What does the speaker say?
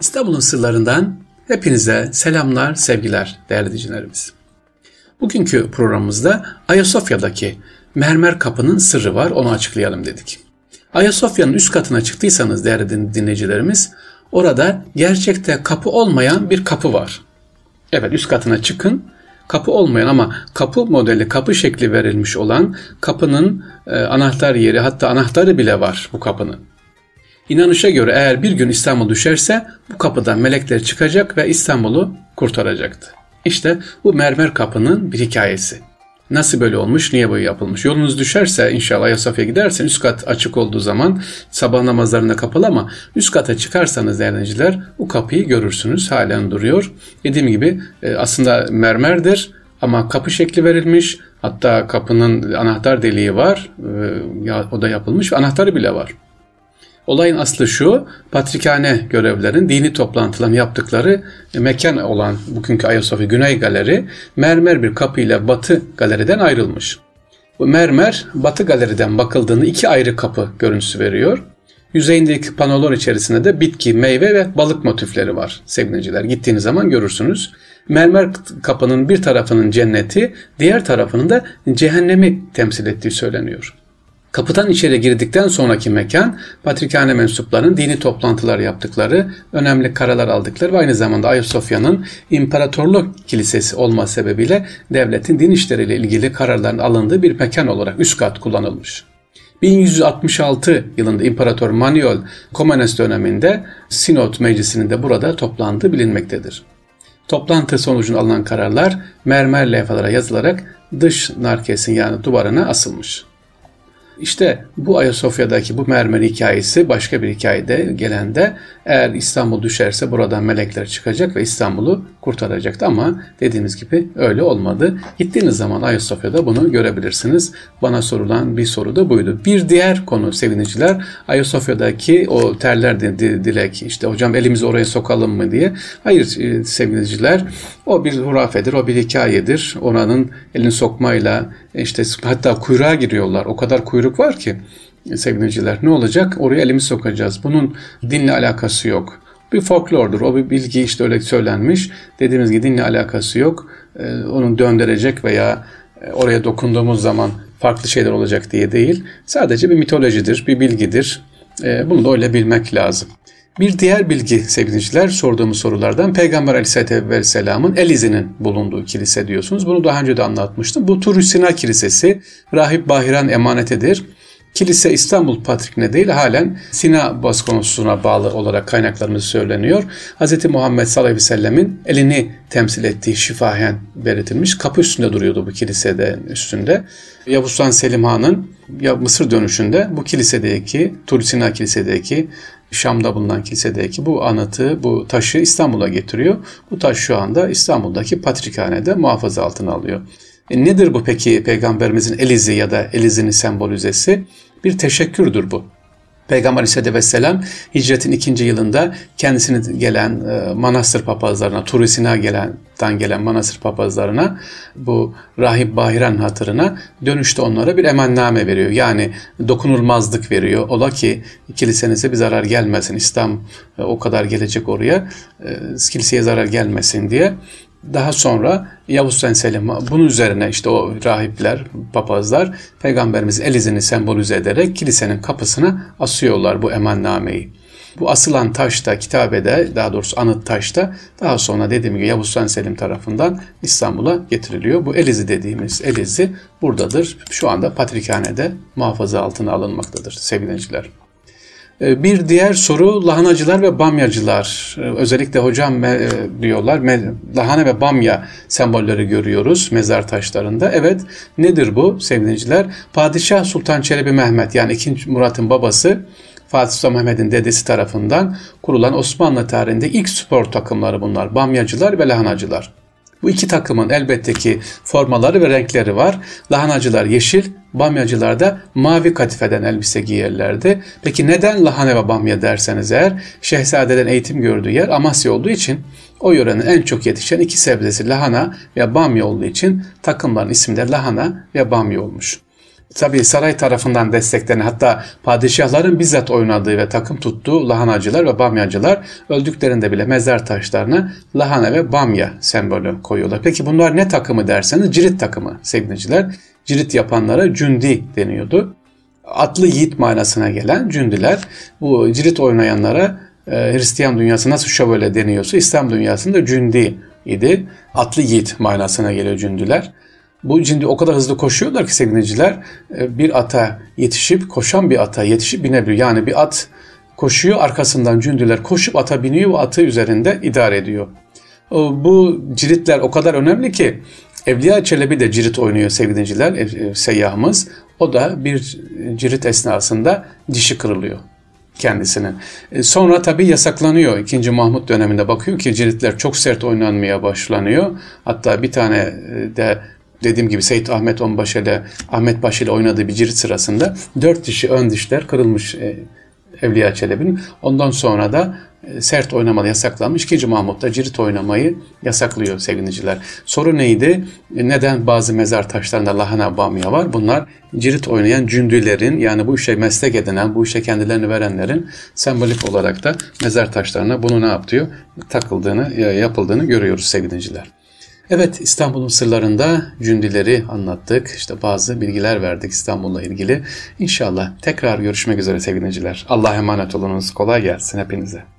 İstanbul'un sırlarından hepinize selamlar, sevgiler değerli dinleyicilerimiz. Bugünkü programımızda Ayasofya'daki mermer kapının sırrı var, onu açıklayalım dedik. Ayasofya'nın üst katına çıktıysanız değerli dinleyicilerimiz, orada gerçekte kapı olmayan bir kapı var. Evet üst katına çıkın, kapı olmayan ama kapı modeli, kapı şekli verilmiş olan kapının e, anahtar yeri hatta anahtarı bile var bu kapının. İnanışa göre eğer bir gün İstanbul düşerse bu kapıdan melekler çıkacak ve İstanbul'u kurtaracaktı. İşte bu mermer kapının bir hikayesi. Nasıl böyle olmuş, niye böyle yapılmış? Yolunuz düşerse inşallah Ayasofya'ya gidersen üst kat açık olduğu zaman sabah namazlarında kapalı ama üst kata çıkarsanız değerliciler bu kapıyı görürsünüz. Halen duruyor. Dediğim gibi e, aslında mermerdir ama kapı şekli verilmiş. Hatta kapının anahtar deliği var. E, o da yapılmış anahtarı bile var. Olayın aslı şu, patrikhane görevlerin dini toplantılarını yaptıkları mekan olan bugünkü Ayasofya Güney Galeri mermer bir kapı ile Batı Galeri'den ayrılmış. Bu mermer Batı Galeri'den bakıldığında iki ayrı kapı görüntüsü veriyor. Yüzeyindeki panolar içerisinde de bitki, meyve ve balık motifleri var sevgiliciler. Gittiğiniz zaman görürsünüz. Mermer kapının bir tarafının cenneti, diğer tarafının da cehennemi temsil ettiği söyleniyor. Kapıdan içeri girdikten sonraki mekan Patrikhane mensuplarının dini toplantılar yaptıkları, önemli karalar aldıkları ve aynı zamanda Ayasofya'nın imparatorluk kilisesi olma sebebiyle devletin din işleriyle ilgili kararların alındığı bir mekan olarak üst kat kullanılmış. 1166 yılında İmparator Manuel Komnenos döneminde Sinod Meclisi'nin de burada toplandığı bilinmektedir. Toplantı sonucunda alınan kararlar mermer levhalara yazılarak dış narkesin yani duvarına asılmış. İşte bu Ayasofya'daki bu mermer hikayesi başka bir hikayede gelende eğer İstanbul düşerse buradan melekler çıkacak ve İstanbul'u kurtaracaktı ama dediğimiz gibi öyle olmadı. Gittiğiniz zaman Ayasofya'da bunu görebilirsiniz. Bana sorulan bir soru da buydu. Bir diğer konu seviniciler Ayasofya'daki o terler dilek işte hocam elimizi oraya sokalım mı diye. Hayır e, seviniciler o bir hurafedir, o bir hikayedir. Oranın elini sokmayla işte hatta kuyruğa giriyorlar. O kadar kuyruk var ki sevgiliciler ne olacak? Oraya elimi sokacağız. Bunun dinle alakası yok. Bir folklordur. O bir bilgi işte öyle söylenmiş. Dediğimiz gibi dinle alakası yok. Ee, onun döndürecek veya e, oraya dokunduğumuz zaman farklı şeyler olacak diye değil. Sadece bir mitolojidir, bir bilgidir. Ee, bunu da öyle bilmek lazım. Bir diğer bilgi sevgiliciler sorduğumuz sorulardan Peygamber Aleyhisselatü Vesselam'ın Elize'nin bulunduğu kilise diyorsunuz. Bunu daha önce de anlatmıştım. Bu Turusina Kilisesi Rahip Bahiran emanetidir. Kilise İstanbul Patrik'ine değil halen Sina Baskonsu'na bağlı olarak kaynaklarımız söyleniyor. Hz. Muhammed sallallahu aleyhi ve sellemin elini temsil ettiği şifahen belirtilmiş. Kapı üstünde duruyordu bu kilisede üstünde. Yavuz Sultan Selim Han'ın ya Mısır dönüşünde bu kilisedeki, Turisina Kilise'deki Şam'da bulunan kilisedeki bu anıtı, bu taşı İstanbul'a getiriyor. Bu taş şu anda İstanbul'daki Patrikhane'de muhafaza altına alıyor. E nedir bu peki Peygamberimizin elizi ya da elizini sembolizesi? Bir teşekkürdür bu. Peygamber Aleyhisselatü Vesselam hicretin ikinci yılında kendisini gelen e, manastır papazlarına, turisine gelenden gelen manastır papazlarına bu rahip Bahiran hatırına dönüşte onlara bir emanname veriyor. Yani dokunulmazlık veriyor. Ola ki kilisenize bir zarar gelmesin. İslam e, o kadar gelecek oraya. E, kiliseye zarar gelmesin diye daha sonra Yavuz Sultan Selim bunun üzerine işte o rahipler, papazlar peygamberimizin el izini sembolize ederek kilisenin kapısına asıyorlar bu emannameyi. Bu asılan taşta, kitabede daha doğrusu anıt taşta daha sonra dediğim gibi Yavuz Sultan Selim tarafından İstanbul'a getiriliyor. Bu Elizi dediğimiz Elizi buradadır. Şu anda Patrikhane'de muhafaza altına alınmaktadır sevgili bir diğer soru lahanacılar ve bamyacılar. Ee, özellikle hocam e, diyorlar lahana ve bamya sembolleri görüyoruz mezar taşlarında. Evet nedir bu sevgiliciler? Padişah Sultan Çelebi Mehmet yani 2. Murat'ın babası Fatih Sultan Mehmet'in dedesi tarafından kurulan Osmanlı tarihinde ilk spor takımları bunlar. Bamyacılar ve lahanacılar. Bu iki takımın elbette ki formaları ve renkleri var. Lahanacılar yeşil, bamyacılar da mavi katifeden elbise giyerlerdi. Peki neden lahana ve bamya derseniz eğer şehzadeden eğitim gördüğü yer Amasya olduğu için o yörenin en çok yetişen iki sebzesi lahana ve bamya olduğu için takımların isimleri lahana ve bamya olmuş. Tabii saray tarafından desteklenen hatta padişahların bizzat oynadığı ve takım tuttuğu lahanacılar ve bamyacılar öldüklerinde bile mezar taşlarına lahana ve bamya sembolü koyuyorlar. Peki bunlar ne takımı derseniz cirit takımı sevgiliciler. Cirit yapanlara cündi deniyordu. Atlı yiğit manasına gelen cündüler bu cirit oynayanlara e, Hristiyan dünyası nasıl şövalye deniyorsa İslam dünyasında cündi idi. Atlı yiğit manasına geliyor cündüler. Bu şimdi o kadar hızlı koşuyorlar ki sevgiliciler e, bir ata yetişip koşan bir ata yetişip binebiliyor. Yani bir at koşuyor arkasından cündüler koşup ata biniyor ve atı üzerinde idare ediyor. Bu ciritler o kadar önemli ki Evliya Çelebi de cirit oynuyor sevgiliciler, e, seyyahımız. O da bir cirit esnasında dişi kırılıyor kendisinin. E, sonra tabi yasaklanıyor. İkinci Mahmut döneminde bakıyor ki ciritler çok sert oynanmaya başlanıyor. Hatta bir tane de dediğim gibi Seyit Ahmet Onbaşı ile Ahmet Paşa ile oynadığı bir cirit sırasında dört dişi ön dişler kırılmış e, Evliya Çelebi'nin. Ondan sonra da e, sert oynamalı yasaklanmış. İkinci Mahmut da cirit oynamayı yasaklıyor sevgiliciler. Soru neydi? E, neden bazı mezar taşlarında lahana bamya var? Bunlar cirit oynayan cündülerin yani bu işe meslek edinen, bu işe kendilerini verenlerin sembolik olarak da mezar taşlarına bunu ne yapıyor? Takıldığını, yapıldığını görüyoruz sevgiliciler. Evet İstanbul'un sırlarında cündileri anlattık. İşte bazı bilgiler verdik İstanbul'la ilgili. İnşallah tekrar görüşmek üzere sevgiliciler. Allah'a emanet olunuz. Kolay gelsin hepinize.